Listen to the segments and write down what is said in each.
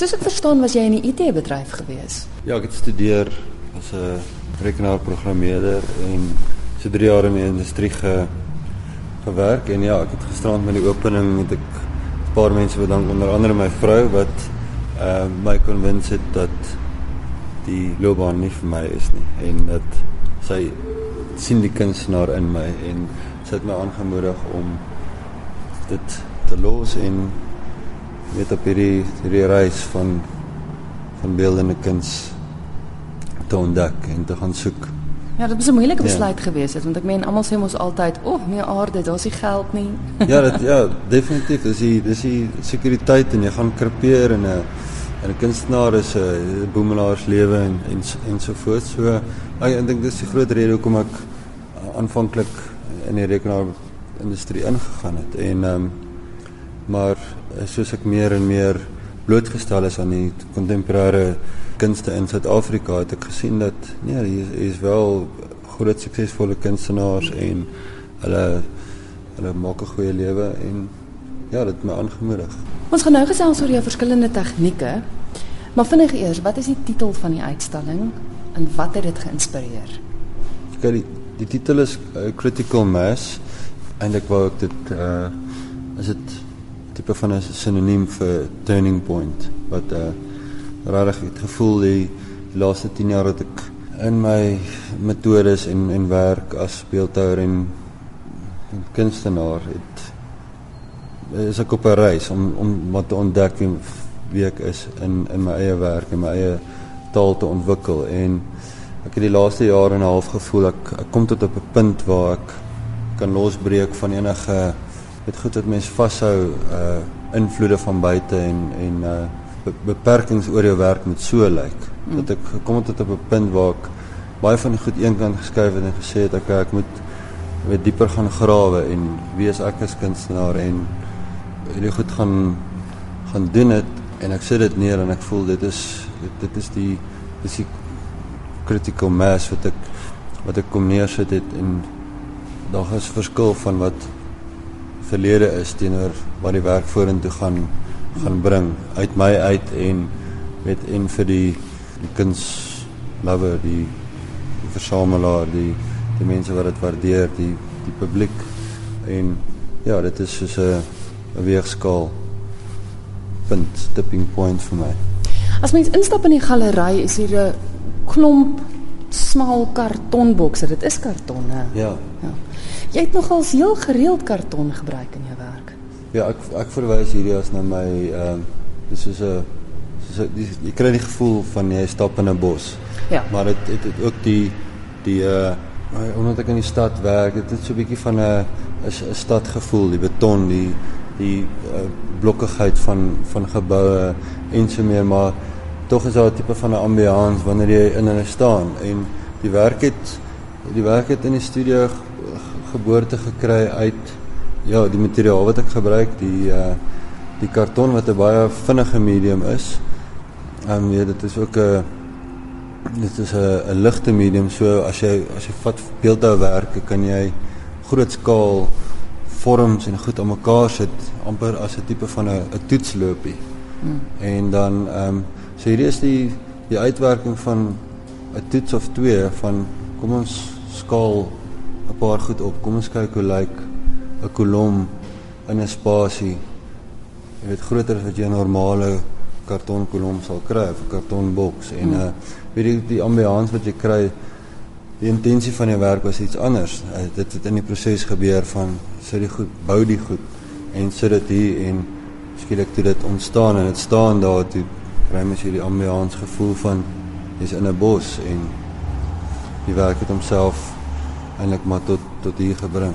Soos ek verstaan was jy in die IT bedryf gewees. Ja, ek het studeer as 'n rekenaarprogrammeerder en so 3 jaar in die industrie ge, gewerk en ja, ek het gisterand met die opening met 'n paar mense bedank onder andere my vrou wat uh, my konwins het dat die loopbaan nie vir my is nie en dat sy sien die kunstenaar in my en sy het my aangemoedig om dit te los en met op hierdie hierdie reis van van beeldende kuns te ontdek en te gaan soek. Ja, dit was 'n moeilike besluit ja. geweest het want ek meen almal sê mos altyd, "O, oh, nee aarde, daar's nie geld nie." ja, dit ja, definitief. Dis die dis die sekuriteit en jy gaan krepeer en 'n en 'n kunstenaar is 'n boemelaars lewe en en ensovoorts. So ek, ek dink dis die groot rede hoekom ek aanvanklik in die rekenaar industrie ingegaan het en ehm um, maar soos ek meer en meer blootgestel is aan die kontemporêre kunste in Suid-Afrika het ek gesien dat nee hier is wel groot suksesvolle kunstenaars en hulle hulle maak 'n goeie lewe en ja dit my aangemoedig. Ons gaan nou gesels oor jou verskillende tegnieke. Maar vinnig eers, wat is die titel van die uitstalling en wat het dit geïnspireer? Kyk, die, die titel is uh, Critical Mass eintlik wou ek dit uh is dit tipe van 'n sinoniem vir turning point wat uh regtig het gevoel die, die laaste 10 jaar het ek in my metodes en en werk as beeldhouer en, en kunstenaar het is ek op 'n reis om om wat te ontdek wie ek is in in my eie werk en my eie taal te ontwikkel. En ek het die laaste jare en 'n half gevoel ek, ek kom tot op 'n punt waar ek kan losbreek van enige dit goed wat mense vashou uh invloede van buite en en uh beperkings oor jou werk moet so lyk mm. dat ek gekom het tot op 'n punt waar ek baie van die goed eenkant geskuif het en gesê het okay ek moet weer dieper gaan grawe en wie is ek as kunstenaar en hierdie goed gaan gaan doen dit en ek sit dit neer en ek voel dit is dit, dit is die dis die critical mass wat ek wat ek kom neersit het en daar is verskil van wat verlede is teenoor wat die werk vorentoe gaan gaan bring. Uit my uit en met en vir die die kunslover die die versamelaar die die mense wat dit waardeer die die publiek. En ja dit is soos 'n 'n weegskaal punt tipping point vir my. As mens instap in die galery is hier 'n klomp smal kartonbokse. Dit is kartonne. Ja Jy het nogals heel gereeld karton gebruik in jou werk. Ja, ek ek verwys hierdie as na my ehm uh, dis soos 'n soos jy kry die gevoel van jy stap in 'n bos. Ja. Maar dit het, het ook die die uh omdat ek in die stad werk, dit het so 'n bietjie van 'n 'n stadgevoel, die beton, die die uh, blokkigheid van van geboue en so meer, maar tog is daar 'n tipe van 'n ambiance wanneer jy in hulle staan en die werk het die werk het in die studio geboorte gekry uit ja, die materiaal wat ek gebruik, die uh die karton wat 'n baie vinnige medium is. Ehm um, ja, dit is ook 'n dit is 'n 'n ligte medium, so as jy as jy vat beeldhouwerke kan jy groot skaal vorms en goed aan mekaar sit amper as 'n tipe van 'n 'n toetsloopie. Hmm. En dan ehm um, so hierdie is die die uitwerking van 'n toets of twee van kom ons skaal 'n paar goed op. Kom ons kyk hoe lyk 'n kolom in 'n spasie. Jy weet groter as wat jy 'n normale kartonkolom sal kry of 'n kartonboks en hmm. uh weet jy die ambiance wat jy kry die intensie van die werk was iets anders. Uh, dit het in die proses gebeur van sit die goed, bou die goed en sit dit hier en skielik toe dit ontstaan en dit staan daar toe kry mens hierdie ambiance gevoel van jy's in 'n bos en die werk het homself eintlik maar tot tot hier gebring.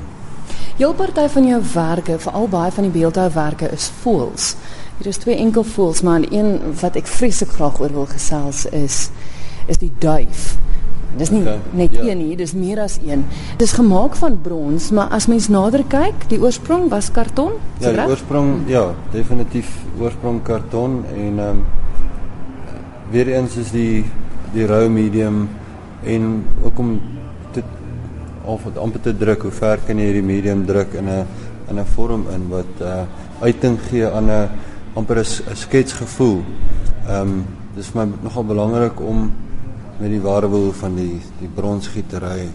Jou party van jou werke, veral baie van die beeldhouwerke is voels. Hier is twee enkel voels, maar een wat ek vreeslik graag oor wil gesels is is die duif. Dis nie okay, net ja. een nie, dis meer as een. Dis gemaak van brons, maar as mens nader kyk, die oorsprong was karton. Ja, die oorsprong, ja, definitief oorsprong karton en ehm um, weer eens is die die rou medium en ook om of wat amper te druk, hoe ver kan jy hierdie medium druk in 'n in 'n vorm in wat uh uiting gee aan 'n amper 'n sketsgevoel. Ehm um, dis vir my nogal belangrik om met die ware wil van die die bronsgietery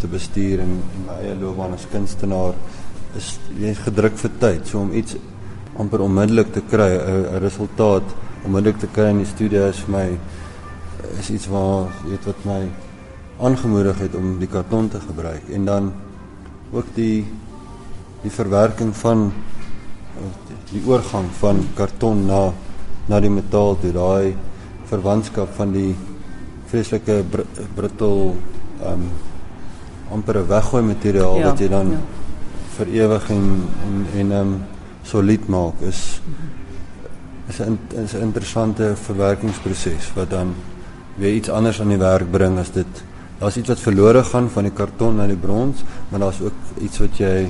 te bestuur en, en my eie loopbaan as kunstenaar is jy gedruk vir tyd so om iets amper onmiddellik te kry 'n resultaat onmiddellik te kry in die studio is vir my is iets waar weet wat my aangemoedig het om die karton te gebruik en dan ook die die verwerking van die oorgang van karton na na die metaal toe daai verwantskap van die vreeslike br brittel um amper 'n weggooi materiaal ja, wat jy dan ja. vir ewig en en en um solied maak is is 'n is 'n interessante verwerkingsproses wat dan weer iets anders aan die werk bring as dit daar's iets wat verlore gaan van die karton na die brons, maar daar's ook iets wat jy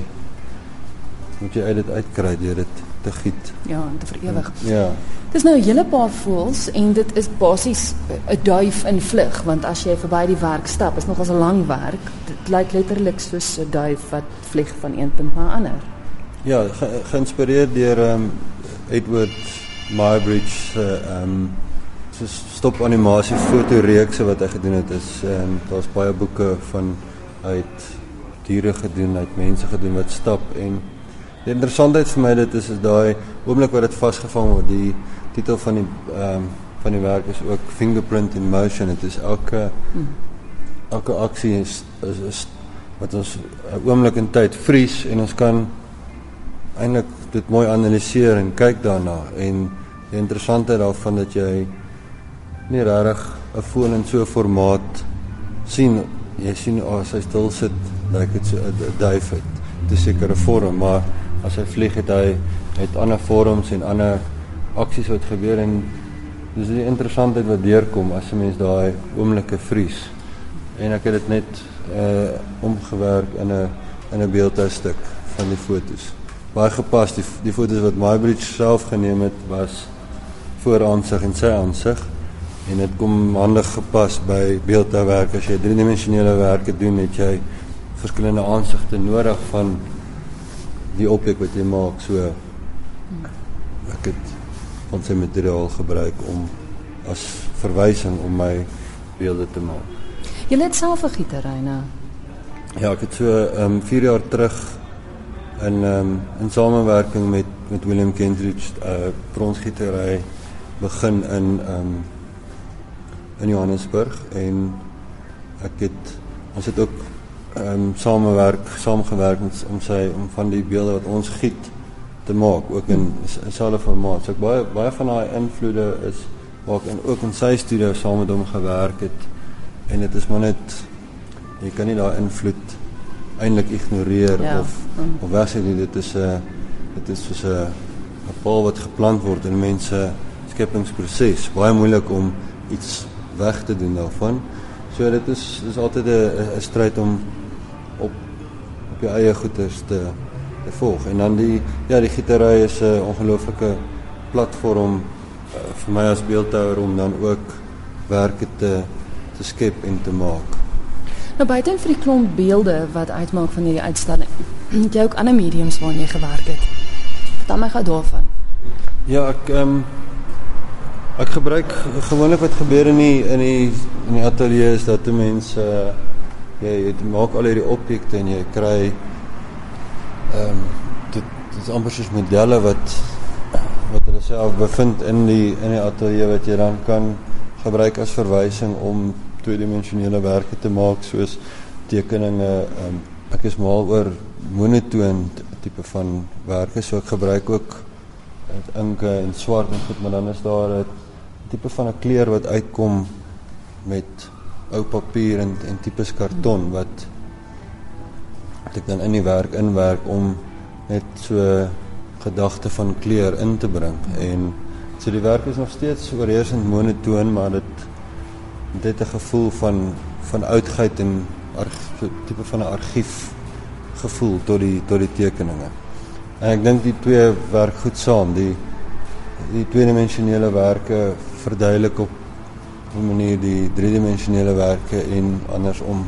moet jy uit dit uitkry deur dit te giet. Ja, en te verewig. Ja. Dis nou 'n hele paar voels en dit is basies 'n duif in vlug want as jy verby die werk stap, is nogals 'n lang werk. Dit lyk letterlik soos 'n duif wat vlieg van een punt na 'n ander. Ja, ge geïnspireer deur ehm um, Edward Mybridge se ehm um, so stop animasie fotoreekse wat hy gedoen het is ehm um, daar's baie boeke van uit diere gedoen, uit mense gedoen wat stap en die interessantheid vir my dit is is daai oomblik wat dit vasgevang word. Die titel van die ehm um, van die werk is ook Fingerprint in Motion. Dit is elke elke aksie is, is is wat ons 'n oomblik in tyd vries en ons kan eintlik dit mooi analiseer en kyk daarna en die interessantheid daarvan dat jy nie regtig 'n foon in so 'n formaat sien jy sien as hy stil sit lyk dit so 'n duif het te sekere vorm maar as hy vlieg het hy het ander vorms en ander aksies wat gebeur en dis die interessantheid wat deurkom as 'n mens daai oomblikke vries. En ek het dit net uh omgewerk in 'n in 'n beeldstuk van die fotos. Baie gepas die die fotos wat Mybridge self geneem het was voor aansig en sy aansig en dit kom handig gepas by beeldhouwerk as jy driedimensionele werke doen het jy verskillende aansigte nodig van die objek wat jy maak so ek het van sy materiaal gebruik om as verwysing om my beelde te maak. Jy het self 'n gietery nou. Ja, ek het so ehm um, 4 jaar terug in um, in samewerking met met William Kendrick 'n uh, bronsgietery begin in um, in Johannesburg en ek het ons het ook ehm um, samewerk saamgewerk om sy om van die beelde wat ons giet te maak ook in dieselfde formaat. So ek baie baie van daai invloede is waar ek in, ook in sy studio saam met hom gewerk het en dit is maar net jy kan nie daai invloed eintlik ignoreer ja. of of wegsê nie dit is 'n uh, dit is soos 'n 'n paal wat geplant word in mense skepingsproses. Baie moeilik om iets weg te doen daarvan. So dit is dis altyd 'n 'n stryd om op op jou eie goeders te te volg. En dan die ja, die gietery is 'n ongelooflike platform uh, vir my as beeldhouer om dan ook werke te te skep en te maak. Nou buiten vir die klomp beelde wat uitmaak van hierdie uitstalling. Het jy ook ander mediums waarna jy gewerk het? Vertel my gou daarvan. Ja, ek ehm um, Ek gebruik gewoonlik wat gebeur in die in die in die ateljee is dat mense uh, jy, jy maak al hierdie objekte en jy kry ehm um, dit dit is amper soos modelle wat wat hulle self bevind in die in die ateljee wat jy dan kan gebruik as verwysing om tweedimensionele werke te maak soos tekeninge ehm um, ek is mal oor monotoon tipe van werke so ek gebruik ook inke en swart en goed maar dan is daar 'n tipe van 'n kleur wat uitkom met ou papier en en tipes karton wat wat ek dan in die werk inwerk om net so gedagte van kleur in te bring en so die werk is nog steeds oorheersend monotoon maar dit dit 'n gevoel van van oudheid en so tipe van 'n argief gevoel tot die tot die tekeninge. En ek dink die twee werk goed saam. Die die tweedimensionele werke verduidelik op 'n manier die driedimensionele werke en andersom